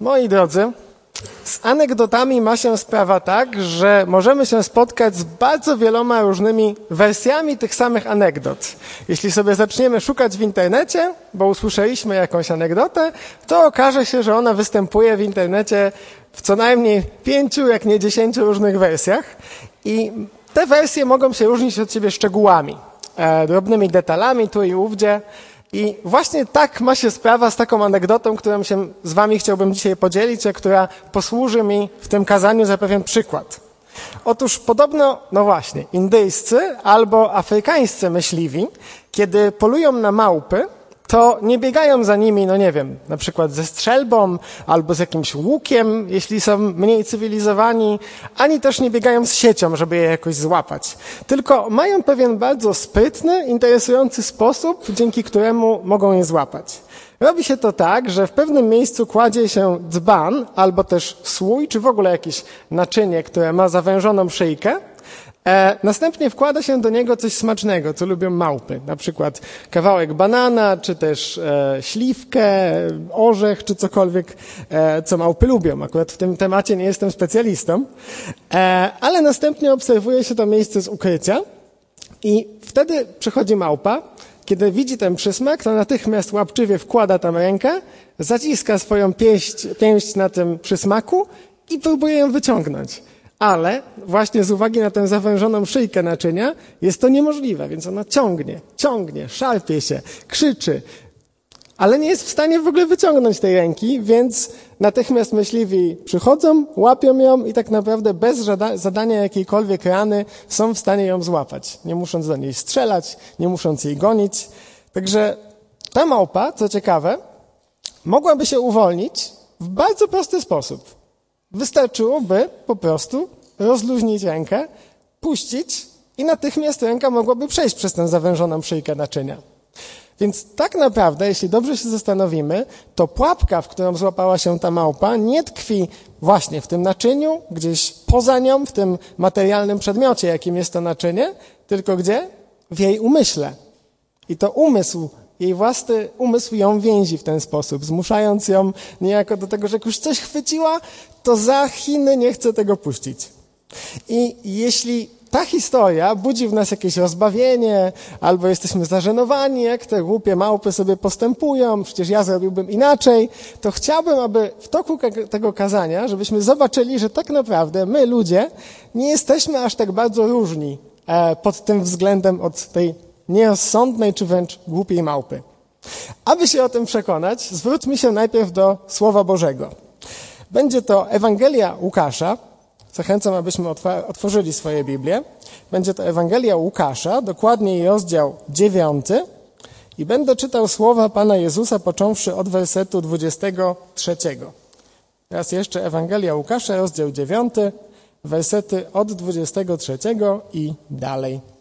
Moi drodzy, z anegdotami ma się sprawa tak, że możemy się spotkać z bardzo wieloma różnymi wersjami tych samych anegdot. Jeśli sobie zaczniemy szukać w internecie, bo usłyszeliśmy jakąś anegdotę, to okaże się, że ona występuje w internecie w co najmniej pięciu, jak nie dziesięciu różnych wersjach. I te wersje mogą się różnić od siebie szczegółami, e, drobnymi detalami tu i ówdzie. I właśnie tak ma się sprawa z taką anegdotą, którą się z wami chciałbym dzisiaj podzielić, a która posłuży mi w tym kazaniu za pewien przykład. Otóż podobno, no właśnie, indyjscy albo afrykańscy myśliwi, kiedy polują na małpy, to nie biegają za nimi, no nie wiem, na przykład ze strzelbą albo z jakimś łukiem, jeśli są mniej cywilizowani, ani też nie biegają z siecią, żeby je jakoś złapać. Tylko mają pewien bardzo sprytny, interesujący sposób, dzięki któremu mogą je złapać. Robi się to tak, że w pewnym miejscu kładzie się dzban albo też słój, czy w ogóle jakieś naczynie, które ma zawężoną szyjkę, E, następnie wkłada się do niego coś smacznego, co lubią małpy. Na przykład kawałek banana, czy też e, śliwkę, orzech, czy cokolwiek, e, co małpy lubią. Akurat w tym temacie nie jestem specjalistą. Ale następnie obserwuje się to miejsce z ukrycia i wtedy przychodzi małpa, kiedy widzi ten przysmak, to natychmiast łapczywie wkłada tam rękę, zaciska swoją pięść, pięść na tym przysmaku i próbuje ją wyciągnąć ale właśnie z uwagi na tę zawężoną szyjkę naczynia jest to niemożliwe, więc ona ciągnie, ciągnie, szarpie się, krzyczy, ale nie jest w stanie w ogóle wyciągnąć tej ręki, więc natychmiast myśliwi przychodzą, łapią ją i tak naprawdę bez zadania jakiejkolwiek rany są w stanie ją złapać, nie musząc do niej strzelać, nie musząc jej gonić. Także ta małpa, co ciekawe, mogłaby się uwolnić w bardzo prosty sposób. Wystarczyłoby po prostu rozluźnić rękę, puścić i natychmiast ręka mogłaby przejść przez tę zawężoną szyjkę naczynia. Więc tak naprawdę, jeśli dobrze się zastanowimy, to pułapka, w którą złapała się ta małpa, nie tkwi właśnie w tym naczyniu, gdzieś poza nią, w tym materialnym przedmiocie, jakim jest to naczynie, tylko gdzie? W jej umyśle. I to umysł jej własny umysł ją więzi w ten sposób, zmuszając ją niejako do tego, że jak już coś chwyciła, to za Chiny nie chce tego puścić. I jeśli ta historia budzi w nas jakieś rozbawienie, albo jesteśmy zażenowani, jak te głupie małpy sobie postępują, przecież ja zrobiłbym inaczej, to chciałbym, aby w toku tego kazania, żebyśmy zobaczyli, że tak naprawdę my, ludzie, nie jesteśmy aż tak bardzo różni e, pod tym względem od tej nierozsądnej czy wręcz głupiej małpy. Aby się o tym przekonać, zwróćmy się najpierw do Słowa Bożego. Będzie to Ewangelia Łukasza. Zachęcam, abyśmy otworzyli swoje Biblię. Będzie to Ewangelia Łukasza, dokładniej rozdział 9. I będę czytał słowa Pana Jezusa, począwszy od wersetu 23. Raz jeszcze Ewangelia Łukasza, rozdział 9, wersety od 23 i dalej.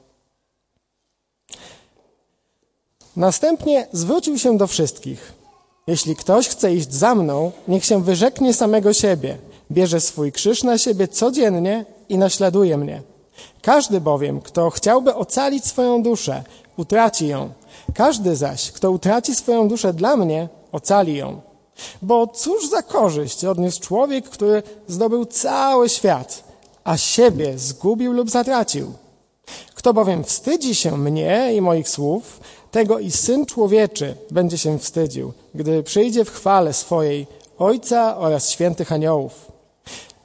Następnie zwrócił się do wszystkich. Jeśli ktoś chce iść za mną, niech się wyrzeknie samego siebie, bierze swój krzyż na siebie codziennie i naśladuje mnie. Każdy bowiem, kto chciałby ocalić swoją duszę, utraci ją. Każdy zaś, kto utraci swoją duszę dla mnie, ocali ją. Bo cóż za korzyść odniósł człowiek, który zdobył cały świat, a siebie zgubił lub zatracił? Kto bowiem wstydzi się mnie i moich słów, tego i Syn Człowieczy będzie się wstydził, gdy przyjdzie w chwale swojej Ojca oraz świętych aniołów.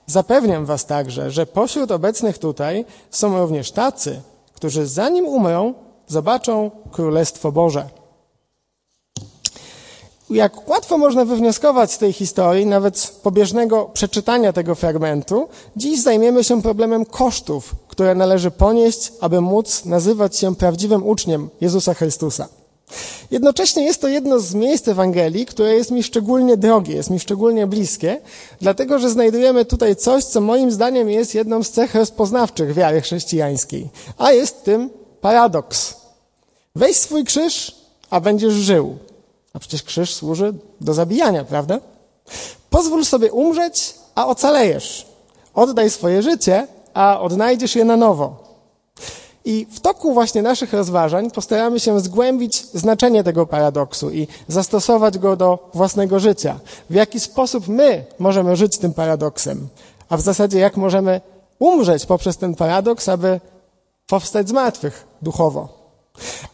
Zapewniam was także, że pośród obecnych tutaj są również tacy, którzy zanim umrą, zobaczą Królestwo Boże. Jak łatwo można wywnioskować z tej historii, nawet z pobieżnego przeczytania tego fragmentu, dziś zajmiemy się problemem kosztów, które należy ponieść, aby móc nazywać się prawdziwym uczniem Jezusa Chrystusa. Jednocześnie jest to jedno z miejsc Ewangelii, które jest mi szczególnie drogie, jest mi szczególnie bliskie, dlatego że znajdujemy tutaj coś, co moim zdaniem jest jedną z cech rozpoznawczych wiary chrześcijańskiej, a jest tym paradoks. Weź swój krzyż, a będziesz żył. A przecież krzyż służy do zabijania, prawda? Pozwól sobie umrzeć, a ocalejesz. Oddaj swoje życie, a odnajdziesz je na nowo. I w toku właśnie naszych rozważań postaramy się zgłębić znaczenie tego paradoksu i zastosować go do własnego życia. W jaki sposób my możemy żyć tym paradoksem, a w zasadzie jak możemy umrzeć poprzez ten paradoks, aby powstać z martwych duchowo.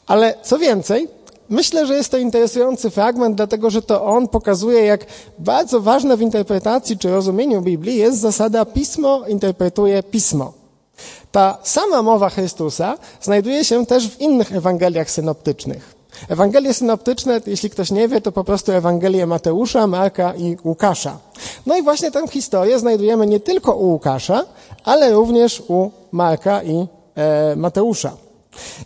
Ale co więcej, myślę, że jest to interesujący fragment, dlatego że to on pokazuje, jak bardzo ważna w interpretacji czy rozumieniu Biblii jest zasada pismo interpretuje pismo. Ta sama mowa Chrystusa znajduje się też w innych Ewangeliach synoptycznych. Ewangelie synoptyczne, jeśli ktoś nie wie, to po prostu Ewangelie Mateusza, Marka i Łukasza. No i właśnie tę historię znajdujemy nie tylko u Łukasza, ale również u Marka i e, Mateusza.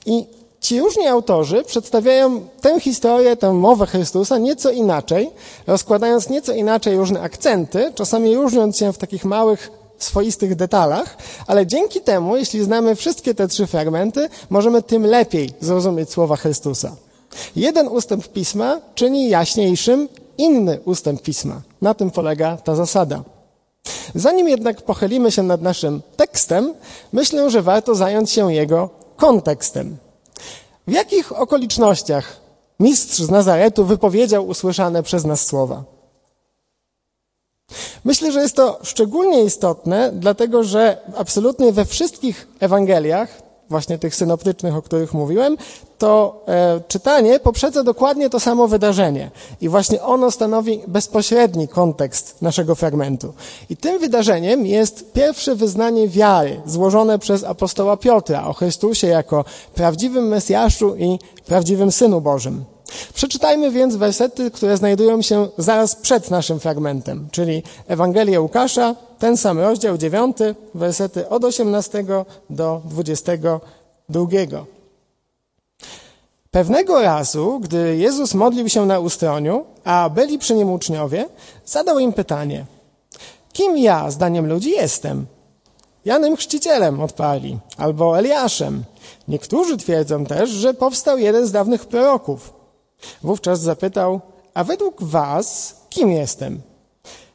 I ci różni autorzy przedstawiają tę historię, tę mowę Chrystusa nieco inaczej, rozkładając nieco inaczej różne akcenty, czasami różniąc się w takich małych swoistych detalach, ale dzięki temu, jeśli znamy wszystkie te trzy fragmenty, możemy tym lepiej zrozumieć słowa Chrystusa. Jeden ustęp pisma czyni jaśniejszym inny ustęp pisma. Na tym polega ta zasada. Zanim jednak pochylimy się nad naszym tekstem, myślę, że warto zająć się jego kontekstem. W jakich okolicznościach mistrz z Nazaretu wypowiedział usłyszane przez nas słowa? Myślę, że jest to szczególnie istotne, dlatego że absolutnie we wszystkich Ewangeliach, właśnie tych synoptycznych, o których mówiłem, to e, czytanie poprzedza dokładnie to samo wydarzenie. I właśnie ono stanowi bezpośredni kontekst naszego fragmentu. I tym wydarzeniem jest pierwsze wyznanie wiary złożone przez apostoła Piotra o Chrystusie jako prawdziwym Mesjaszu i prawdziwym Synu Bożym. Przeczytajmy więc wersety, które znajdują się zaraz przed naszym fragmentem, czyli Ewangelię Łukasza, ten sam rozdział, dziewiąty, wersety od 18 do 22. Pewnego razu, gdy Jezus modlił się na ustroniu, a byli przy nim uczniowie, zadał im pytanie: Kim ja, zdaniem ludzi, jestem? Janem Chrzcicielem odparli, albo Eliaszem. Niektórzy twierdzą też, że powstał jeden z dawnych proroków. Wówczas zapytał, a według was kim jestem?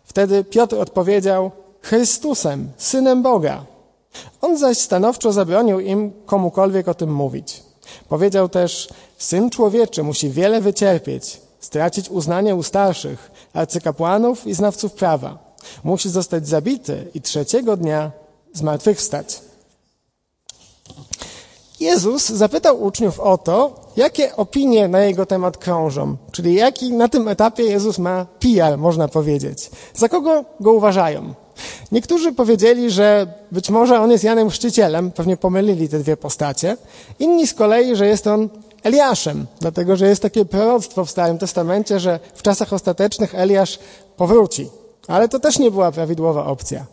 Wtedy Piotr odpowiedział, Chrystusem, Synem Boga. On zaś stanowczo zabronił im komukolwiek o tym mówić. Powiedział też, Syn Człowieczy musi wiele wycierpieć, stracić uznanie u starszych, arcykapłanów i znawców prawa. Musi zostać zabity i trzeciego dnia zmartwychwstać. Jezus zapytał uczniów o to, jakie opinie na jego temat krążą, czyli jaki na tym etapie Jezus ma PR, można powiedzieć. Za kogo go uważają? Niektórzy powiedzieli, że być może on jest Janem Chrzcicielem, pewnie pomylili te dwie postacie. Inni z kolei, że jest on Eliaszem, dlatego że jest takie proroctwo w Starym Testamencie, że w czasach ostatecznych Eliasz powróci. Ale to też nie była prawidłowa opcja.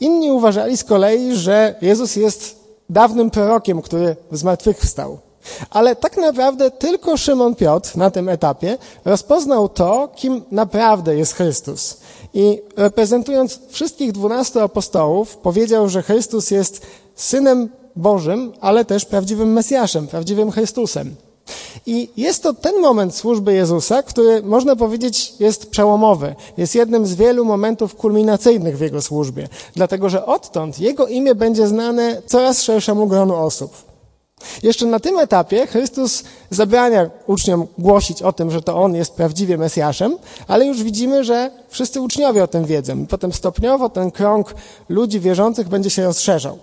Inni uważali z kolei, że Jezus jest dawnym prorokiem, który zmartwychwstał. Ale tak naprawdę tylko Szymon Piotr na tym etapie rozpoznał to, kim naprawdę jest Chrystus. I reprezentując wszystkich dwunastu apostołów, powiedział, że Chrystus jest synem Bożym, ale też prawdziwym Mesjaszem, prawdziwym Chrystusem. I jest to ten moment służby Jezusa, który można powiedzieć jest przełomowy. Jest jednym z wielu momentów kulminacyjnych w Jego służbie. Dlatego, że odtąd Jego imię będzie znane coraz szerszemu gronu osób. Jeszcze na tym etapie Chrystus zabrania uczniom głosić o tym, że to On jest prawdziwie Mesjaszem, ale już widzimy, że wszyscy uczniowie o tym wiedzą. Potem stopniowo ten krąg ludzi wierzących będzie się rozszerzał.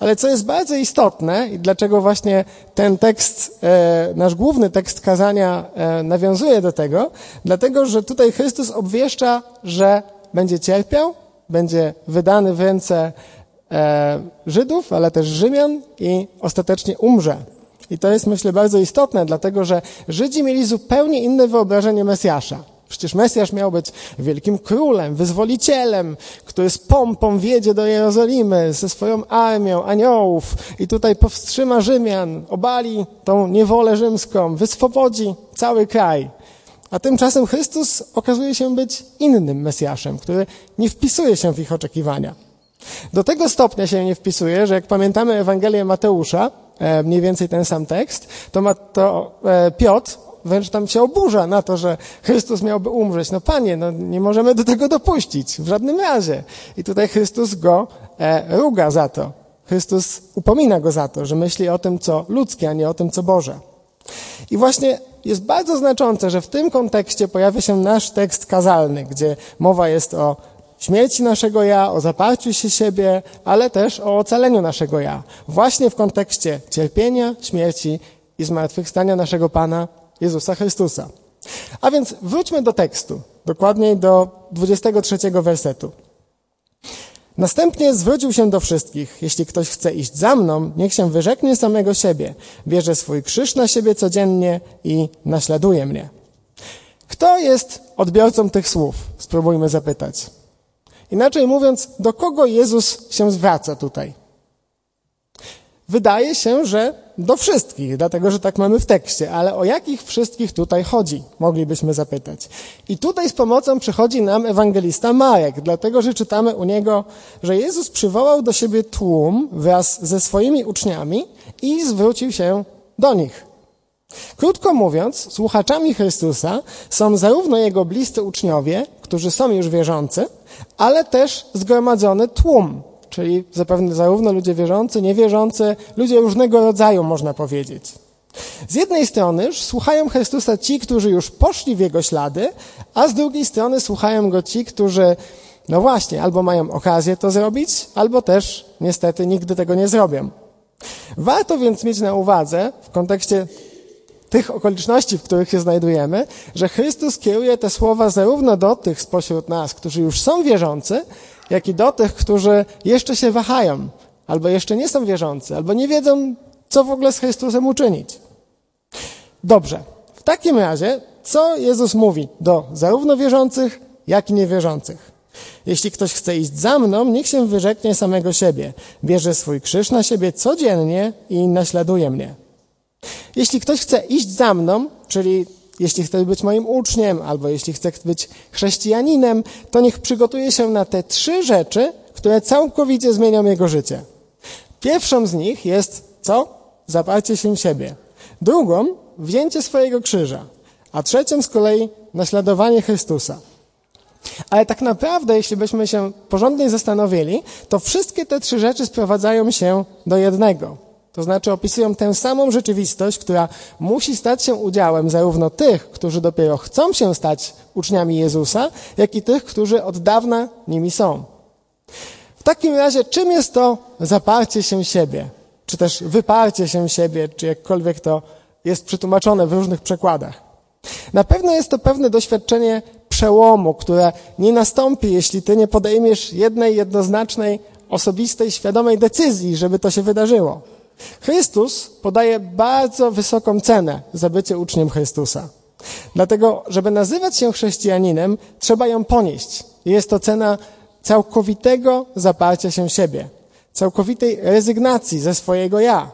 Ale co jest bardzo istotne i dlaczego właśnie ten tekst, e, nasz główny tekst kazania e, nawiązuje do tego, dlatego, że tutaj Chrystus obwieszcza, że będzie cierpiał, będzie wydany w ręce e, Żydów, ale też Rzymian i ostatecznie umrze. I to jest, myślę, bardzo istotne, dlatego że Żydzi mieli zupełnie inne wyobrażenie Mesjasza. Przecież Mesjasz miał być wielkim królem, wyzwolicielem, który z pompą wjedzie do Jerozolimy ze swoją armią aniołów i tutaj powstrzyma Rzymian, obali tą niewolę rzymską, wyswobodzi cały kraj. A tymczasem Chrystus okazuje się być innym Mesjaszem, który nie wpisuje się w ich oczekiwania. Do tego stopnia się nie wpisuje, że jak pamiętamy Ewangelię Mateusza, e, mniej więcej ten sam tekst, to, ma, to e, Piotr wręcz tam się oburza na to, że Chrystus miałby umrzeć. No panie, no nie możemy do tego dopuścić, w żadnym razie. I tutaj Chrystus go e, ruga za to. Chrystus upomina go za to, że myśli o tym, co ludzkie, a nie o tym, co Boże. I właśnie jest bardzo znaczące, że w tym kontekście pojawia się nasz tekst kazalny, gdzie mowa jest o śmierci naszego ja, o zaparciu się siebie, ale też o ocaleniu naszego ja. Właśnie w kontekście cierpienia, śmierci i zmartwychwstania naszego Pana Jezusa Chrystusa. A więc wróćmy do tekstu, dokładniej do 23 wersetu. Następnie zwrócił się do wszystkich. Jeśli ktoś chce iść za mną, niech się wyrzeknie samego siebie, bierze swój krzyż na siebie codziennie i naśladuje mnie. Kto jest odbiorcą tych słów? Spróbujmy zapytać. Inaczej mówiąc, do kogo Jezus się zwraca tutaj? Wydaje się, że do wszystkich, dlatego że tak mamy w tekście, ale o jakich wszystkich tutaj chodzi, moglibyśmy zapytać. I tutaj z pomocą przychodzi nam ewangelista Marek, dlatego że czytamy u niego, że Jezus przywołał do siebie tłum wraz ze swoimi uczniami i zwrócił się do nich. Krótko mówiąc, słuchaczami Chrystusa są zarówno jego bliscy uczniowie, którzy są już wierzący, ale też zgromadzony tłum, czyli zapewne zarówno ludzie wierzący, niewierzący, ludzie różnego rodzaju, można powiedzieć. Z jednej strony słuchają Chrystusa ci, którzy już poszli w Jego ślady, a z drugiej strony słuchają Go ci, którzy, no właśnie, albo mają okazję to zrobić, albo też niestety nigdy tego nie zrobią. Warto więc mieć na uwadze w kontekście tych okoliczności, w których się znajdujemy, że Chrystus kieruje te słowa zarówno do tych spośród nas, którzy już są wierzący, jak i do tych, którzy jeszcze się wahają, albo jeszcze nie są wierzący, albo nie wiedzą, co w ogóle z Chrystusem uczynić. Dobrze. W takim razie, co Jezus mówi do zarówno wierzących, jak i niewierzących? Jeśli ktoś chce iść za mną, niech się wyrzeknie samego siebie. Bierze swój krzyż na siebie codziennie i naśladuje mnie. Jeśli ktoś chce iść za mną, czyli jeśli chce być moim uczniem, albo jeśli chce być chrześcijaninem, to niech przygotuje się na te trzy rzeczy, które całkowicie zmienią jego życie. Pierwszą z nich jest co? Zaparcie się siebie. Drugą, wzięcie swojego krzyża. A trzecią z kolei naśladowanie Chrystusa. Ale tak naprawdę, jeśli byśmy się porządnie zastanowili, to wszystkie te trzy rzeczy sprowadzają się do jednego. To znaczy opisują tę samą rzeczywistość, która musi stać się udziałem zarówno tych, którzy dopiero chcą się stać uczniami Jezusa, jak i tych, którzy od dawna nimi są. W takim razie, czym jest to zaparcie się siebie, czy też wyparcie się siebie, czy jakkolwiek to jest przetłumaczone w różnych przekładach? Na pewno jest to pewne doświadczenie przełomu, które nie nastąpi, jeśli ty nie podejmiesz jednej, jednoznacznej, osobistej, świadomej decyzji, żeby to się wydarzyło. Chrystus podaje bardzo wysoką cenę za bycie uczniem Chrystusa. Dlatego, żeby nazywać się chrześcijaninem, trzeba ją ponieść. Jest to cena całkowitego zaparcia się siebie, całkowitej rezygnacji ze swojego ja.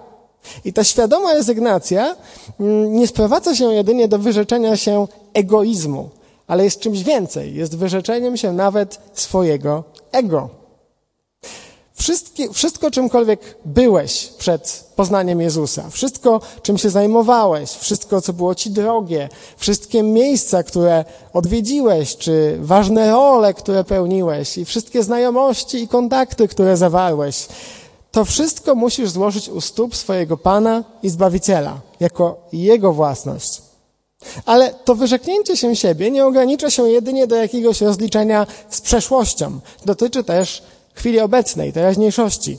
I ta świadoma rezygnacja mm, nie sprowadza się jedynie do wyrzeczenia się egoizmu, ale jest czymś więcej. Jest wyrzeczeniem się nawet swojego ego. Wszystkie, wszystko, czymkolwiek byłeś przed poznaniem Jezusa, wszystko, czym się zajmowałeś, wszystko, co było ci drogie, wszystkie miejsca, które odwiedziłeś, czy ważne role, które pełniłeś, i wszystkie znajomości i kontakty, które zawarłeś, to wszystko musisz złożyć u stóp swojego Pana i Zbawiciela, jako Jego własność. Ale to wyrzeknięcie się siebie nie ogranicza się jedynie do jakiegoś rozliczenia z przeszłością. Dotyczy też chwili obecnej, teraźniejszości.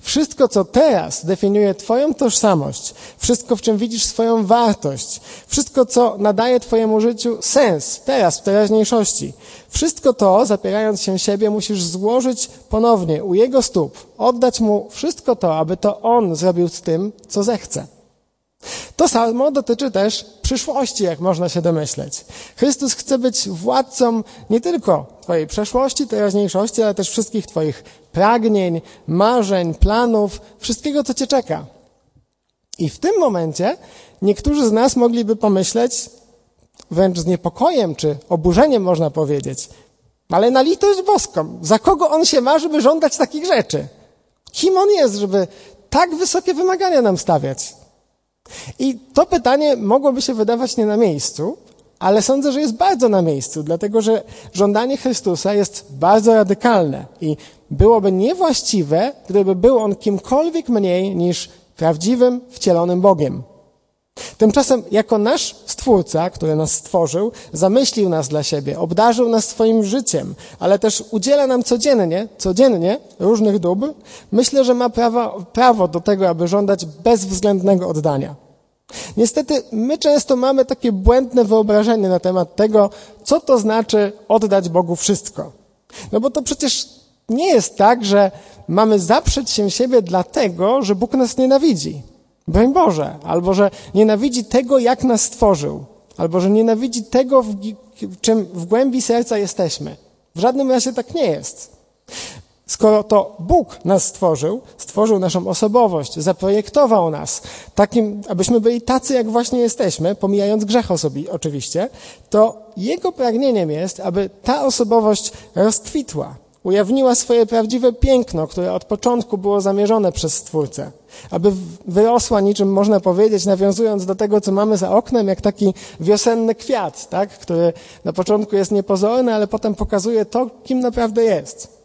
Wszystko, co teraz definiuje Twoją tożsamość, wszystko, w czym widzisz swoją wartość, wszystko, co nadaje Twojemu życiu sens, teraz, w teraźniejszości, wszystko to, zapierając się siebie, musisz złożyć ponownie u Jego stóp, oddać Mu wszystko to, aby to On zrobił z tym, co zechce. To samo dotyczy też przyszłości, jak można się domyśleć. Chrystus chce być władcą nie tylko Twojej przeszłości, teraźniejszości, ale też wszystkich Twoich pragnień, marzeń, planów, wszystkiego, co Cię czeka. I w tym momencie niektórzy z nas mogliby pomyśleć, wręcz z niepokojem czy oburzeniem można powiedzieć, ale na litość boską, za kogo on się ma, żeby żądać takich rzeczy? Kim on jest, żeby tak wysokie wymagania nam stawiać? I to pytanie mogłoby się wydawać nie na miejscu, ale sądzę, że jest bardzo na miejscu, dlatego że żądanie Chrystusa jest bardzo radykalne i byłoby niewłaściwe, gdyby był on kimkolwiek mniej niż prawdziwym, wcielonym Bogiem. Tymczasem, jako nasz Stwórca, który nas stworzył, zamyślił nas dla siebie, obdarzył nas swoim życiem, ale też udziela nam codziennie, codziennie różnych dóbr, myślę, że ma prawo, prawo do tego, aby żądać bezwzględnego oddania. Niestety, my często mamy takie błędne wyobrażenie na temat tego, co to znaczy oddać Bogu wszystko. No bo to przecież nie jest tak, że mamy zaprzeć się siebie dlatego, że Bóg nas nienawidzi. Broń Boże. Albo że nienawidzi tego, jak nas stworzył. Albo że nienawidzi tego, w, czym w głębi serca jesteśmy. W żadnym razie tak nie jest. Skoro to Bóg nas stworzył, stworzył naszą osobowość, zaprojektował nas, takim, abyśmy byli tacy, jak właśnie jesteśmy, pomijając grzech osobi, oczywiście, to Jego pragnieniem jest, aby ta osobowość rozkwitła, ujawniła swoje prawdziwe piękno, które od początku było zamierzone przez Stwórcę. Aby wyrosła niczym, można powiedzieć, nawiązując do tego, co mamy za oknem, jak taki wiosenny kwiat, tak? który na początku jest niepozorny, ale potem pokazuje to, kim naprawdę jest.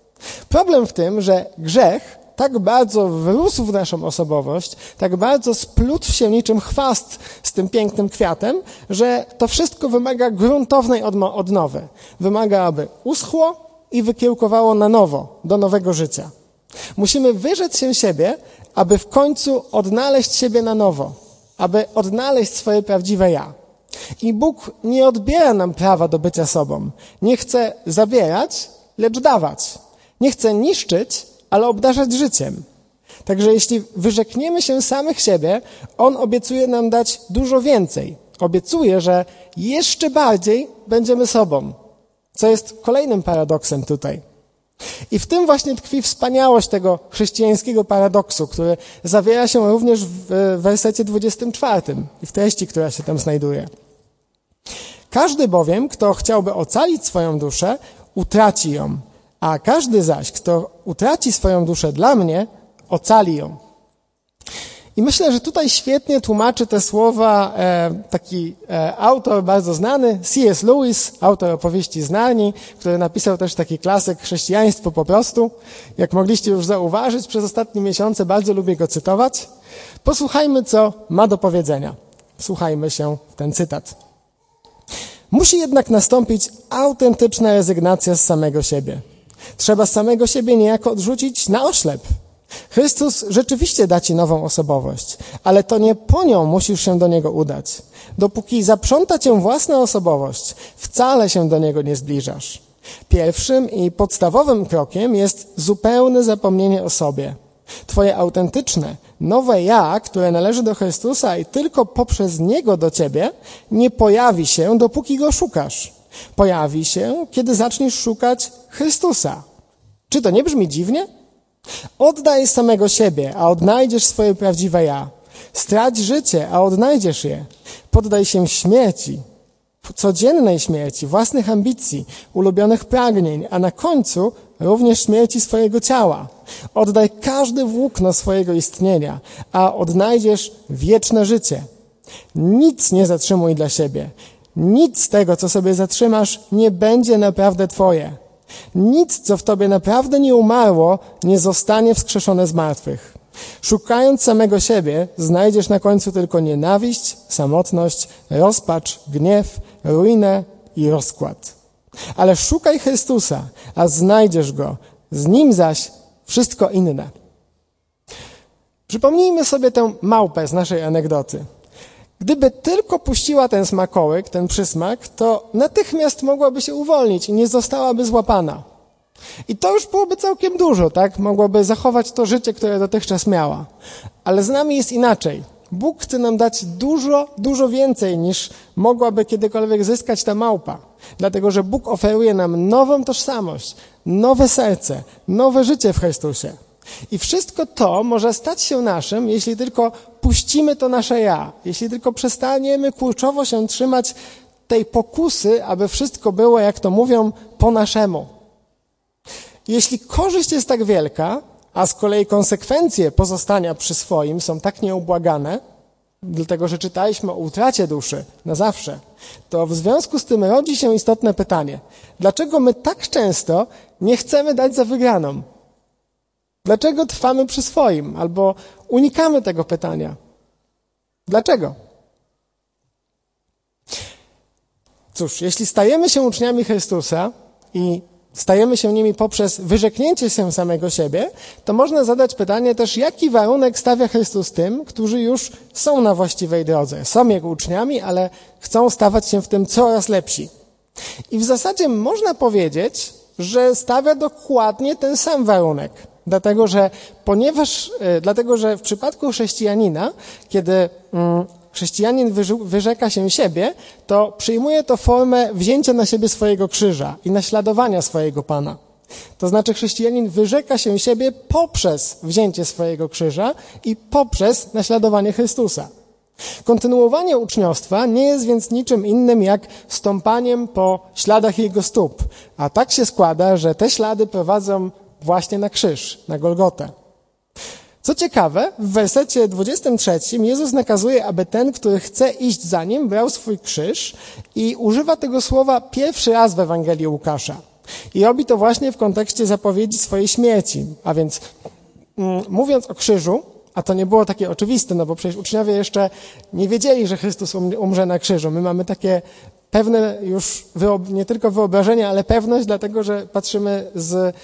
Problem w tym, że grzech tak bardzo wrósł w naszą osobowość, tak bardzo splótł się niczym chwast z tym pięknym kwiatem, że to wszystko wymaga gruntownej odnowy. Wymaga, aby uschło i wykiełkowało na nowo, do nowego życia. Musimy wyrzec się siebie, aby w końcu odnaleźć siebie na nowo, aby odnaleźć swoje prawdziwe ja. I Bóg nie odbiera nam prawa do bycia sobą. Nie chce zabierać, lecz dawać. Nie chce niszczyć, ale obdarzać życiem. Także jeśli wyrzekniemy się samych siebie, On obiecuje nam dać dużo więcej. Obiecuje, że jeszcze bardziej będziemy sobą, co jest kolejnym paradoksem tutaj. I w tym właśnie tkwi wspaniałość tego chrześcijańskiego paradoksu, który zawiera się również w wersecie 24 i w treści, która się tam znajduje. Każdy bowiem, kto chciałby ocalić swoją duszę, utraci ją, a każdy zaś, kto utraci swoją duszę dla mnie, ocali ją. I myślę, że tutaj świetnie tłumaczy te słowa e, taki e, autor bardzo znany, C.S. Lewis, autor opowieści z Narni, który napisał też taki klasyk Chrześcijaństwo po prostu. Jak mogliście już zauważyć, przez ostatnie miesiące bardzo lubię go cytować. Posłuchajmy, co ma do powiedzenia. Słuchajmy się w ten cytat. Musi jednak nastąpić autentyczna rezygnacja z samego siebie. Trzeba samego siebie niejako odrzucić na oślep. Chrystus rzeczywiście da ci nową osobowość, ale to nie po nią musisz się do Niego udać. Dopóki zaprząta cię własna osobowość, wcale się do Niego nie zbliżasz. Pierwszym i podstawowym krokiem jest zupełne zapomnienie o sobie. Twoje autentyczne, nowe ja, które należy do Chrystusa i tylko poprzez Niego do Ciebie, nie pojawi się, dopóki Go szukasz. Pojawi się, kiedy zaczniesz szukać Chrystusa. Czy to nie brzmi dziwnie? Oddaj samego siebie, a odnajdziesz swoje prawdziwe ja. Strać życie, a odnajdziesz je. Poddaj się śmierci, codziennej śmierci, własnych ambicji, ulubionych pragnień, a na końcu również śmierci swojego ciała. Oddaj każde włókno swojego istnienia, a odnajdziesz wieczne życie. Nic nie zatrzymuj dla siebie. Nic z tego, co sobie zatrzymasz, nie będzie naprawdę Twoje. Nic, co w Tobie naprawdę nie umarło, nie zostanie wskrzeszone z martwych. Szukając samego siebie, znajdziesz na końcu tylko nienawiść, samotność, rozpacz, gniew, ruinę i rozkład. Ale szukaj Chrystusa, a znajdziesz Go. Z Nim zaś wszystko inne. Przypomnijmy sobie tę małpę z naszej anegdoty. Gdyby tylko puściła ten smakołyk, ten przysmak, to natychmiast mogłaby się uwolnić i nie zostałaby złapana. I to już byłoby całkiem dużo, tak? Mogłaby zachować to życie, które dotychczas miała. Ale z nami jest inaczej. Bóg chce nam dać dużo, dużo więcej niż mogłaby kiedykolwiek zyskać ta małpa. Dlatego, że Bóg oferuje nam nową tożsamość, nowe serce, nowe życie w Chrystusie. I wszystko to może stać się naszym, jeśli tylko puścimy to nasze ja, jeśli tylko przestaniemy kurczowo się trzymać tej pokusy, aby wszystko było, jak to mówią, po naszemu. Jeśli korzyść jest tak wielka, a z kolei konsekwencje pozostania przy swoim są tak nieubłagane, dlatego że czytaliśmy o utracie duszy na zawsze, to w związku z tym rodzi się istotne pytanie: dlaczego my tak często nie chcemy dać za wygraną? Dlaczego trwamy przy swoim albo unikamy tego pytania? Dlaczego? Cóż, jeśli stajemy się uczniami Chrystusa i stajemy się nimi poprzez wyrzeknięcie się samego siebie, to można zadać pytanie też, jaki warunek stawia Chrystus tym, którzy już są na właściwej drodze, są Jego uczniami, ale chcą stawać się w tym coraz lepsi. I w zasadzie można powiedzieć, że stawia dokładnie ten sam warunek. Dlatego, że ponieważ, e, dlatego, że w przypadku chrześcijanina, kiedy mm, chrześcijanin wyrzeka się siebie, to przyjmuje to formę wzięcia na siebie swojego krzyża i naśladowania swojego Pana. To znaczy chrześcijanin wyrzeka się siebie poprzez wzięcie swojego krzyża i poprzez naśladowanie Chrystusa. Kontynuowanie uczniostwa nie jest więc niczym innym jak stąpaniem po śladach Jego stóp, a tak się składa, że te ślady prowadzą właśnie na krzyż, na Golgotę. Co ciekawe, w wersecie 23 Jezus nakazuje, aby ten, który chce iść za nim, brał swój krzyż i używa tego słowa pierwszy raz w Ewangelii Łukasza. I robi to właśnie w kontekście zapowiedzi swojej śmierci. A więc mm, mówiąc o krzyżu, a to nie było takie oczywiste, no bo przecież uczniowie jeszcze nie wiedzieli, że Chrystus um, umrze na krzyżu. My mamy takie pewne już nie tylko wyobrażenie, ale pewność, dlatego że patrzymy z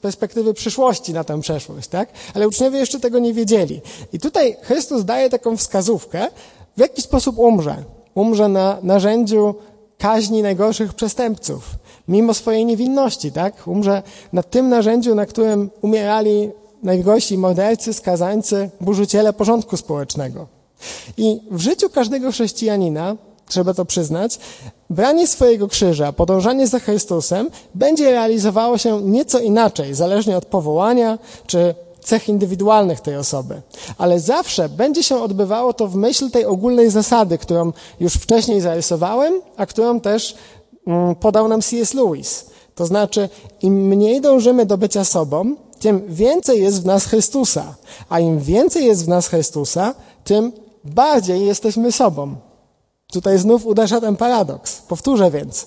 perspektywy przyszłości na tę przeszłość, tak? Ale uczniowie jeszcze tego nie wiedzieli. I tutaj Chrystus daje taką wskazówkę, w jaki sposób umrze. Umrze na narzędziu kaźni najgorszych przestępców, mimo swojej niewinności, tak? Umrze na tym narzędziu, na którym umierali najgorsi mordercy, skazańcy, burzyciele porządku społecznego. I w życiu każdego chrześcijanina trzeba to przyznać, branie swojego krzyża, podążanie za Chrystusem będzie realizowało się nieco inaczej, zależnie od powołania czy cech indywidualnych tej osoby. Ale zawsze będzie się odbywało to w myśl tej ogólnej zasady, którą już wcześniej zarysowałem, a którą też mm, podał nam C.S. Lewis. To znaczy, im mniej dążymy do bycia sobą, tym więcej jest w nas Chrystusa. A im więcej jest w nas Chrystusa, tym bardziej jesteśmy sobą. Tutaj znów uderza ten paradoks. Powtórzę więc.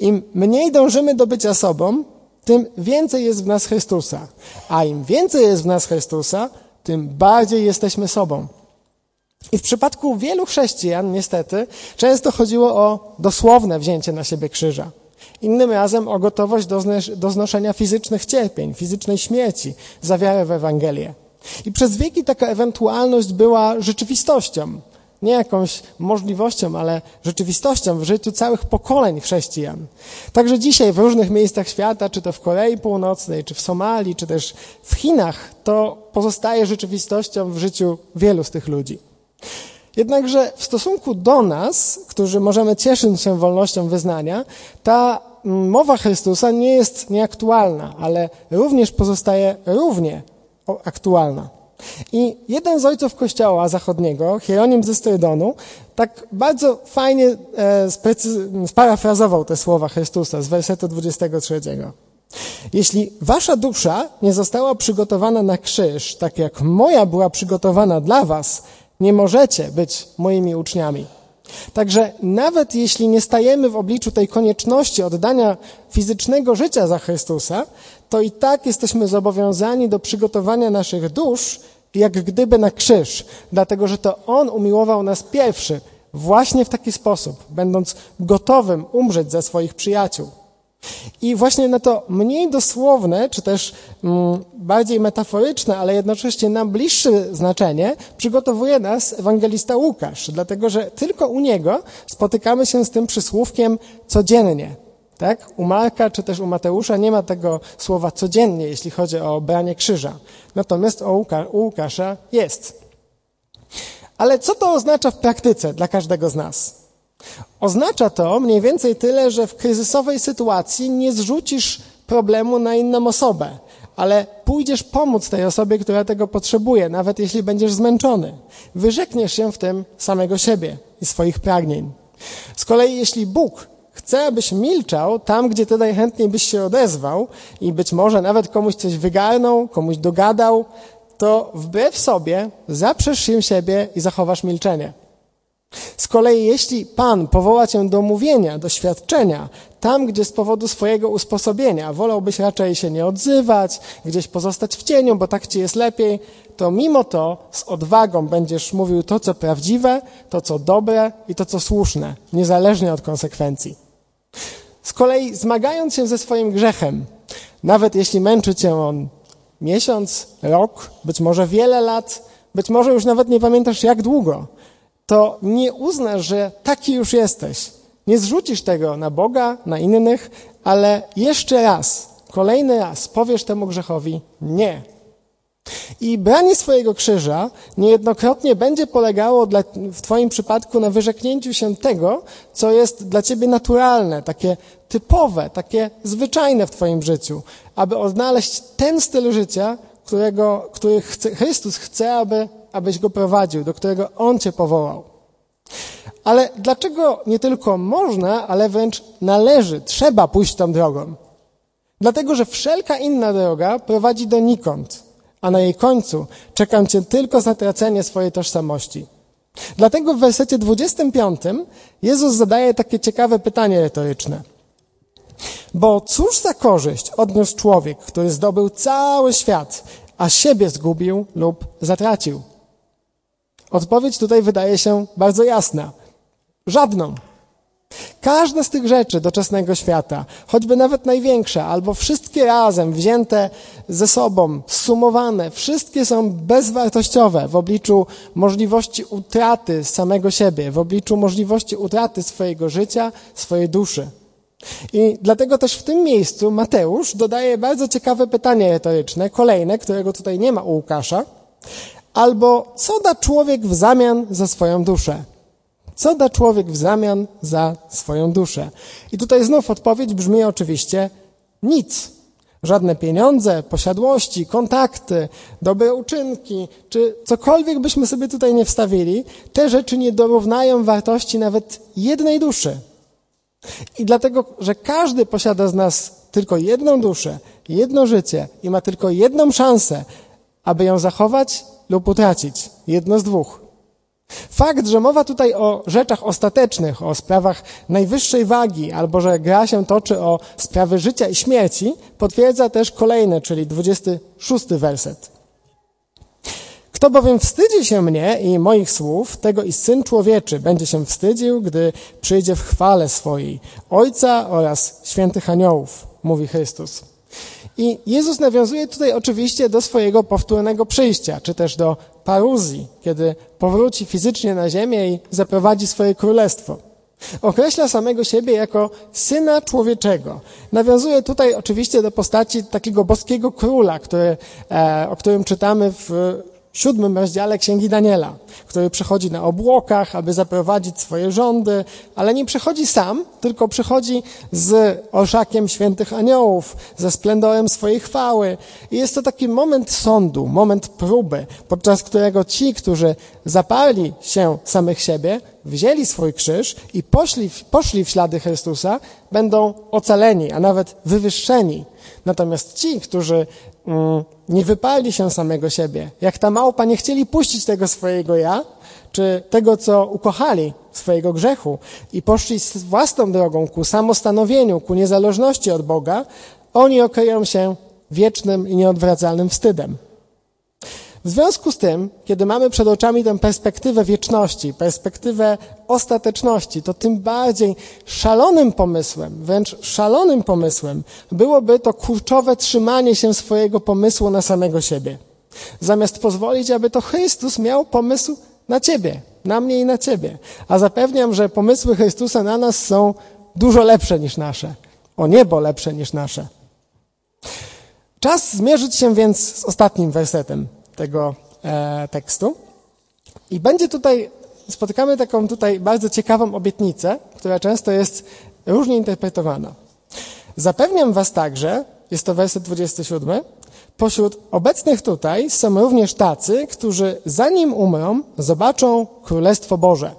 Im mniej dążymy do bycia sobą, tym więcej jest w nas Chrystusa. A im więcej jest w nas Chrystusa, tym bardziej jesteśmy sobą. I w przypadku wielu chrześcijan, niestety, często chodziło o dosłowne wzięcie na siebie krzyża. Innym razem o gotowość do, do znoszenia fizycznych cierpień, fizycznej śmierci za wiarę w Ewangelię. I przez wieki taka ewentualność była rzeczywistością nie jakąś możliwością, ale rzeczywistością w życiu całych pokoleń chrześcijan. Także dzisiaj w różnych miejscach świata, czy to w Korei Północnej, czy w Somalii, czy też w Chinach, to pozostaje rzeczywistością w życiu wielu z tych ludzi. Jednakże w stosunku do nas, którzy możemy cieszyć się wolnością wyznania, ta mowa Chrystusa nie jest nieaktualna, ale również pozostaje równie aktualna. I jeden z ojców kościoła zachodniego, Hieronim ze Strydonu, tak bardzo fajnie e, sparafrazował te słowa Chrystusa z wersetu 23. Jeśli wasza dusza nie została przygotowana na krzyż, tak jak moja była przygotowana dla was, nie możecie być moimi uczniami. Także nawet jeśli nie stajemy w obliczu tej konieczności oddania fizycznego życia za Chrystusa, to i tak jesteśmy zobowiązani do przygotowania naszych dusz jak gdyby na krzyż, dlatego że to On umiłował nas pierwszy, właśnie w taki sposób, będąc gotowym umrzeć za swoich przyjaciół. I właśnie na to mniej dosłowne, czy też mm, bardziej metaforyczne, ale jednocześnie nam bliższe znaczenie przygotowuje nas ewangelista Łukasz, dlatego że tylko u niego spotykamy się z tym przysłówkiem codziennie. Tak? U Marka czy też u Mateusza nie ma tego słowa codziennie, jeśli chodzi o branie krzyża. Natomiast u, u Łukasza jest. Ale co to oznacza w praktyce dla każdego z nas? Oznacza to mniej więcej tyle, że w kryzysowej sytuacji nie zrzucisz problemu na inną osobę, ale pójdziesz pomóc tej osobie, która tego potrzebuje, nawet jeśli będziesz zmęczony. Wyrzekniesz się w tym samego siebie i swoich pragnień. Z kolei jeśli Bóg chce, abyś milczał tam, gdzie ty najchętniej byś się odezwał i być może nawet komuś coś wygarnął, komuś dogadał, to wbrew sobie zaprzesz się siebie i zachowasz milczenie. Z kolei, jeśli Pan powoła cię do mówienia, do świadczenia, tam, gdzie z powodu swojego usposobienia wolałbyś raczej się nie odzywać, gdzieś pozostać w cieniu, bo tak ci jest lepiej, to mimo to z odwagą będziesz mówił to, co prawdziwe, to, co dobre i to, co słuszne, niezależnie od konsekwencji. Z kolei, zmagając się ze swoim grzechem, nawet jeśli męczy cię on miesiąc, rok, być może wiele lat, być może już nawet nie pamiętasz jak długo, to nie uznasz, że taki już jesteś. Nie zrzucisz tego na Boga, na innych, ale jeszcze raz, kolejny raz powiesz temu grzechowi nie. I branie swojego krzyża niejednokrotnie będzie polegało dla, w Twoim przypadku na wyrzeknięciu się tego, co jest dla Ciebie naturalne, takie typowe, takie zwyczajne w Twoim życiu, aby odnaleźć ten styl życia, którego, który chce, Chrystus chce, aby, abyś go prowadził, do którego On Cię powołał. Ale dlaczego nie tylko można, ale wręcz należy, trzeba pójść tą drogą? Dlatego, że wszelka inna droga prowadzi donikąd, a na jej końcu czekam Cię tylko zatracenie swojej tożsamości. Dlatego w wersecie 25 Jezus zadaje takie ciekawe pytanie retoryczne. Bo cóż za korzyść odniósł człowiek, który zdobył cały świat, a siebie zgubił lub zatracił? Odpowiedź tutaj wydaje się bardzo jasna. Żadną. Każda z tych rzeczy doczesnego świata, choćby nawet największa, albo wszystkie razem wzięte ze sobą, sumowane, wszystkie są bezwartościowe w obliczu możliwości utraty samego siebie, w obliczu możliwości utraty swojego życia, swojej duszy. I dlatego też w tym miejscu Mateusz dodaje bardzo ciekawe pytanie retoryczne, kolejne, którego tutaj nie ma u Łukasza, albo co da człowiek w zamian za swoją duszę? Co da człowiek w zamian za swoją duszę? I tutaj znów odpowiedź brzmi oczywiście nic. Żadne pieniądze, posiadłości, kontakty, dobre uczynki, czy cokolwiek byśmy sobie tutaj nie wstawili, te rzeczy nie dorównają wartości nawet jednej duszy. I dlatego, że każdy posiada z nas tylko jedną duszę, jedno życie i ma tylko jedną szansę, aby ją zachować lub utracić. Jedno z dwóch. Fakt, że mowa tutaj o rzeczach ostatecznych, o sprawach najwyższej wagi, albo że gra się toczy o sprawy życia i śmierci, potwierdza też kolejne, czyli 26 werset. Kto bowiem wstydzi się mnie i moich słów, tego i Syn Człowieczy będzie się wstydził, gdy przyjdzie w chwale swojej Ojca oraz świętych aniołów, mówi Chrystus. I Jezus nawiązuje tutaj oczywiście do swojego powtórnego przyjścia, czy też do paruzji, kiedy powróci fizycznie na ziemię i zaprowadzi swoje królestwo. Określa samego siebie jako syna człowieczego. Nawiązuje tutaj oczywiście do postaci takiego boskiego króla, który, e, o którym czytamy w siódmym rozdziale Księgi Daniela, który przychodzi na obłokach, aby zaprowadzić swoje rządy, ale nie przychodzi sam, tylko przychodzi z orszakiem świętych aniołów, ze splendorem swojej chwały. I jest to taki moment sądu, moment próby, podczas którego ci, którzy zaparli się samych siebie, wzięli swój krzyż i poszli, poszli w ślady Chrystusa, będą ocaleni, a nawet wywyższeni. Natomiast ci, którzy mm, nie wypali się samego siebie, jak ta małpa nie chcieli puścić tego swojego ja, czy tego, co ukochali swojego grzechu i poszli własną drogą ku samostanowieniu, ku niezależności od Boga, oni okryją się wiecznym i nieodwracalnym wstydem. W związku z tym, kiedy mamy przed oczami tę perspektywę wieczności, perspektywę ostateczności, to tym bardziej szalonym pomysłem, wręcz szalonym pomysłem byłoby to kurczowe trzymanie się swojego pomysłu na samego siebie. Zamiast pozwolić, aby to Chrystus miał pomysł na ciebie, na mnie i na ciebie. A zapewniam, że pomysły Chrystusa na nas są dużo lepsze niż nasze. O niebo lepsze niż nasze. Czas zmierzyć się więc z ostatnim wersetem tego e, tekstu. I będzie tutaj, spotykamy taką tutaj bardzo ciekawą obietnicę, która często jest różnie interpretowana. Zapewniam Was także, jest to werset 27, pośród obecnych tutaj są również tacy, którzy zanim umrą, zobaczą Królestwo Boże.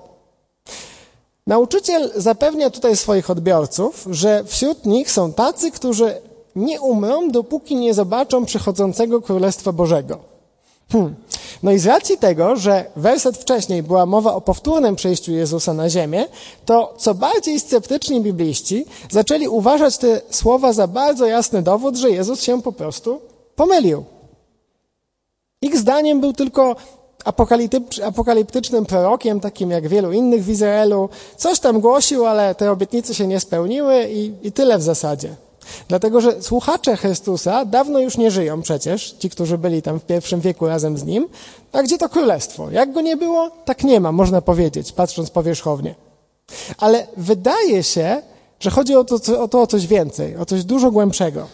Nauczyciel zapewnia tutaj swoich odbiorców, że wśród nich są tacy, którzy nie umrą, dopóki nie zobaczą przychodzącego Królestwa Bożego. Hmm. No i z racji tego, że werset wcześniej była mowa o powtórnym przejściu Jezusa na ziemię, to co bardziej sceptyczni bibliści zaczęli uważać te słowa za bardzo jasny dowód, że Jezus się po prostu pomylił. Ich zdaniem był tylko apokaliptycznym prorokiem, takim jak wielu innych w Izraelu. Coś tam głosił, ale te obietnice się nie spełniły i, i tyle w zasadzie. Dlatego, że słuchacze Chrystusa dawno już nie żyją przecież, ci, którzy byli tam w pierwszym wieku razem z nim. A gdzie to królestwo? Jak go nie było, tak nie ma, można powiedzieć, patrząc powierzchownie. Ale wydaje się, że chodzi o to, o to o coś więcej, o coś dużo głębszego.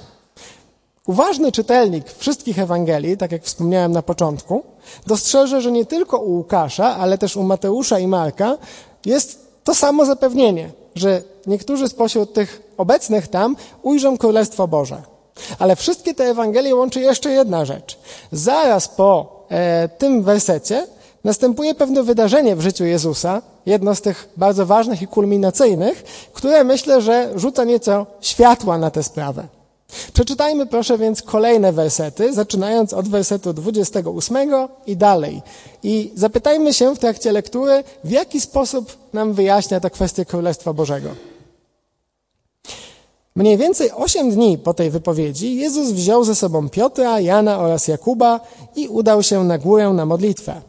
Uważny czytelnik wszystkich Ewangelii, tak jak wspomniałem na początku, dostrzeże, że nie tylko u Łukasza, ale też u Mateusza i Marka jest to samo zapewnienie, że niektórzy spośród tych obecnych tam ujrzą Królestwo Boże. Ale wszystkie te Ewangelie łączy jeszcze jedna rzecz. Zaraz po e, tym wersecie następuje pewne wydarzenie w życiu Jezusa, jedno z tych bardzo ważnych i kulminacyjnych, które myślę, że rzuca nieco światła na tę sprawę. Przeczytajmy proszę więc kolejne wersety, zaczynając od wersetu 28 i dalej. I zapytajmy się w trakcie lektury, w jaki sposób nam wyjaśnia to kwestię Królestwa Bożego. Mniej więcej osiem dni po tej wypowiedzi Jezus wziął ze sobą Piotra, Jana oraz Jakuba i udał się na górę na modlitwę.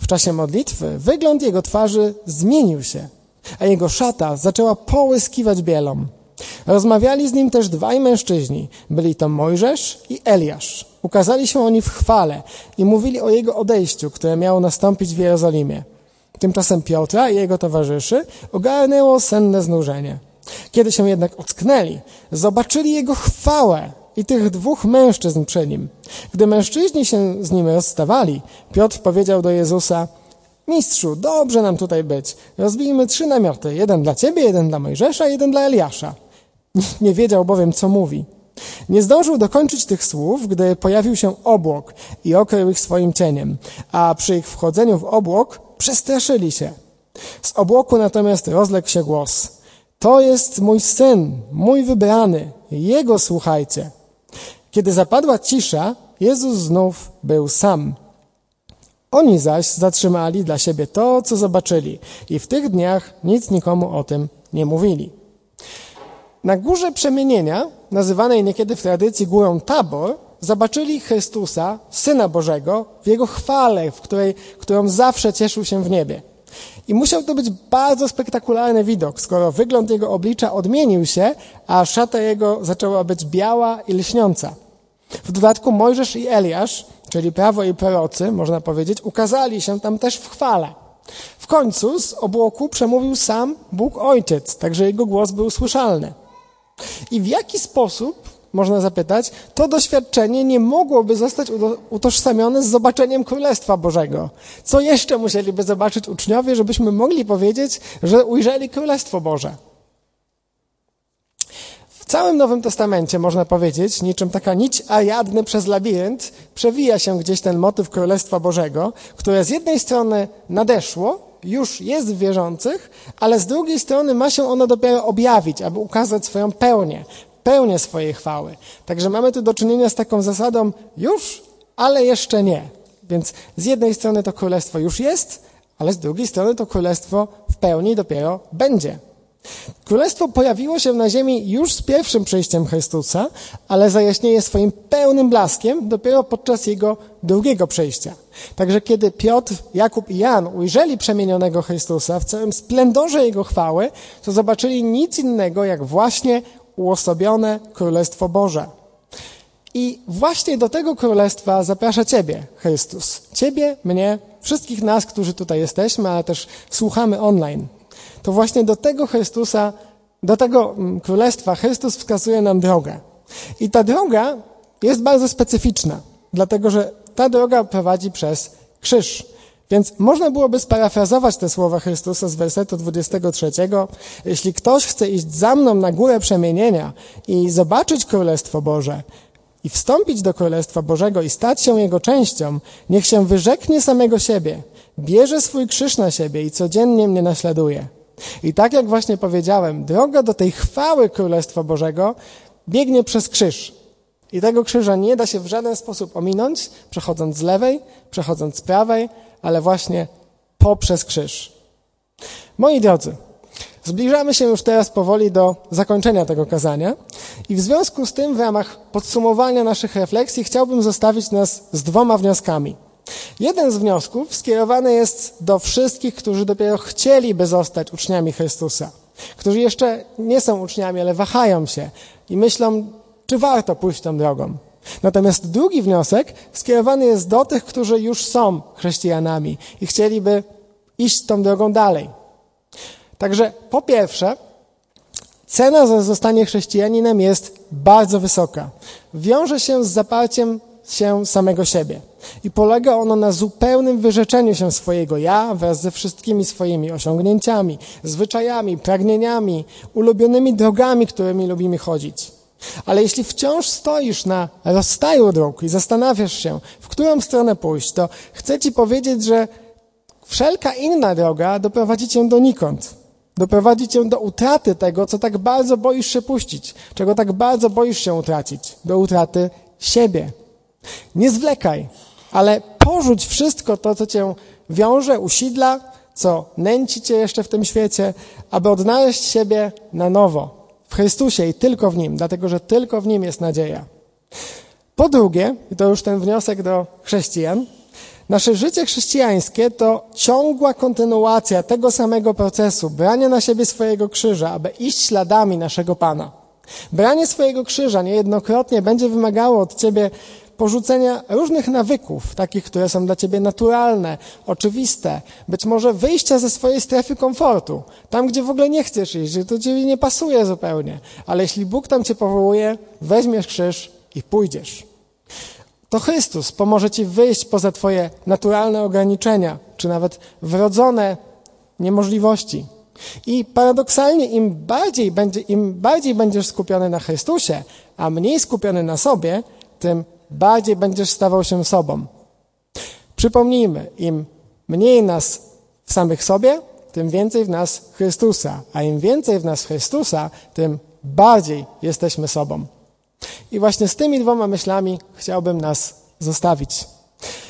W czasie modlitwy wygląd jego twarzy zmienił się, a jego szata zaczęła połyskiwać bielą. Rozmawiali z nim też dwaj mężczyźni. Byli to Mojżesz i Eliasz. Ukazali się oni w chwale i mówili o jego odejściu, które miało nastąpić w Jerozolimie. Tymczasem Piotra i jego towarzyszy ogarnęło senne znużenie. Kiedy się jednak ocknęli, zobaczyli jego chwałę i tych dwóch mężczyzn przy nim. Gdy mężczyźni się z nim rozstawali, Piotr powiedział do Jezusa, Mistrzu, dobrze nam tutaj być. Rozbijmy trzy namioty. Jeden dla ciebie, jeden dla Mojżesza, jeden dla Eliasza. Nie wiedział bowiem, co mówi. Nie zdążył dokończyć tych słów, gdy pojawił się obłok i okrył ich swoim cieniem, a przy ich wchodzeniu w obłok przestraszyli się. Z obłoku natomiast rozległ się głos. To jest mój syn, mój wybrany, jego słuchajcie. Kiedy zapadła cisza, Jezus znów był sam. Oni zaś zatrzymali dla siebie to, co zobaczyli i w tych dniach nic nikomu o tym nie mówili. Na górze przemienienia, nazywanej niekiedy w tradycji górą Tabor, zobaczyli Chrystusa, Syna Bożego, w Jego chwale, w której, którą zawsze cieszył się w niebie. I musiał to być bardzo spektakularny widok, skoro wygląd Jego oblicza odmienił się, a szata Jego zaczęła być biała i lśniąca. W dodatku Mojżesz i Eliasz, czyli prawo i prorocy, można powiedzieć, ukazali się tam też w chwale. W końcu z obłoku przemówił sam Bóg Ojciec, także jego głos był słyszalny. I w jaki sposób, można zapytać, to doświadczenie nie mogłoby zostać utożsamione z zobaczeniem Królestwa Bożego? Co jeszcze musieliby zobaczyć uczniowie, żebyśmy mogli powiedzieć, że ujrzeli Królestwo Boże? Całym Nowym Testamencie, można powiedzieć, niczym taka nić ariadny przez labirynt, przewija się gdzieś ten motyw Królestwa Bożego, które z jednej strony nadeszło, już jest w wierzących, ale z drugiej strony ma się ono dopiero objawić, aby ukazać swoją pełnię, pełnię swojej chwały. Także mamy tu do czynienia z taką zasadą już, ale jeszcze nie. Więc z jednej strony to królestwo już jest, ale z drugiej strony to królestwo w pełni dopiero będzie. Królestwo pojawiło się na ziemi już z pierwszym przyjściem Chrystusa, ale zajaśnieje swoim pełnym blaskiem dopiero podczas jego drugiego przyjścia. Także kiedy Piotr, Jakub i Jan ujrzeli przemienionego Chrystusa w całym splendorze jego chwały, to zobaczyli nic innego jak właśnie uosobione Królestwo Boże. I właśnie do tego królestwa zaprasza Ciebie, Chrystus. Ciebie, mnie, wszystkich nas, którzy tutaj jesteśmy, ale też słuchamy online to właśnie do tego Chrystusa, do tego mm, królestwa Chrystus wskazuje nam drogę. I ta droga jest bardzo specyficzna, dlatego że ta droga prowadzi przez krzyż. Więc można byłoby sparafrazować te słowa Chrystusa z wersetu 23. Jeśli ktoś chce iść za mną na górę przemienienia i zobaczyć Królestwo Boże i wstąpić do Królestwa Bożego i stać się jego częścią, niech się wyrzeknie samego siebie, bierze swój krzyż na siebie i codziennie mnie naśladuje. I tak jak właśnie powiedziałem, droga do tej chwały Królestwa Bożego biegnie przez krzyż. I tego krzyża nie da się w żaden sposób ominąć, przechodząc z lewej, przechodząc z prawej, ale właśnie poprzez krzyż. Moi drodzy, zbliżamy się już teraz powoli do zakończenia tego kazania i w związku z tym w ramach podsumowania naszych refleksji chciałbym zostawić nas z dwoma wnioskami. Jeden z wniosków skierowany jest do wszystkich, którzy dopiero chcieliby zostać uczniami Chrystusa, którzy jeszcze nie są uczniami, ale wahają się i myślą, czy warto pójść tą drogą. Natomiast drugi wniosek skierowany jest do tych, którzy już są chrześcijanami i chcieliby iść tą drogą dalej. Także po pierwsze, cena za zostanie chrześcijaninem jest bardzo wysoka. Wiąże się z zaparciem się samego siebie. I polega ono na zupełnym wyrzeczeniu się swojego ja wraz ze wszystkimi swoimi osiągnięciami, zwyczajami, pragnieniami, ulubionymi drogami, którymi lubimy chodzić. Ale jeśli wciąż stoisz na rozstaju dróg i zastanawiasz się, w którą stronę pójść, to chcę Ci powiedzieć, że wszelka inna droga doprowadzi Cię donikąd. Doprowadzi Cię do utraty tego, co tak bardzo boisz się puścić, czego tak bardzo boisz się utracić, do utraty siebie. Nie zwlekaj, ale porzuć wszystko to, co Cię wiąże, usidla, co nęci Cię jeszcze w tym świecie, aby odnaleźć siebie na nowo w Chrystusie i tylko w Nim, dlatego że tylko w Nim jest nadzieja. Po drugie, i to już ten wniosek do chrześcijan, nasze życie chrześcijańskie to ciągła kontynuacja tego samego procesu, brania na siebie swojego krzyża, aby iść śladami naszego Pana. Branie swojego krzyża niejednokrotnie będzie wymagało od Ciebie porzucenia różnych nawyków, takich, które są dla ciebie naturalne, oczywiste, być może wyjścia ze swojej strefy komfortu, tam, gdzie w ogóle nie chcesz iść, gdzie to ciebie nie pasuje zupełnie. Ale jeśli Bóg tam cię powołuje, weźmiesz krzyż i pójdziesz. To Chrystus pomoże ci wyjść poza twoje naturalne ograniczenia, czy nawet wrodzone niemożliwości. I paradoksalnie, im bardziej, będzie, im bardziej będziesz skupiony na Chrystusie, a mniej skupiony na sobie, tym bardziej będziesz stawał się sobą. Przypomnijmy, im mniej nas w samych sobie, tym więcej w nas Chrystusa, a im więcej w nas Chrystusa, tym bardziej jesteśmy sobą. I właśnie z tymi dwoma myślami chciałbym nas zostawić.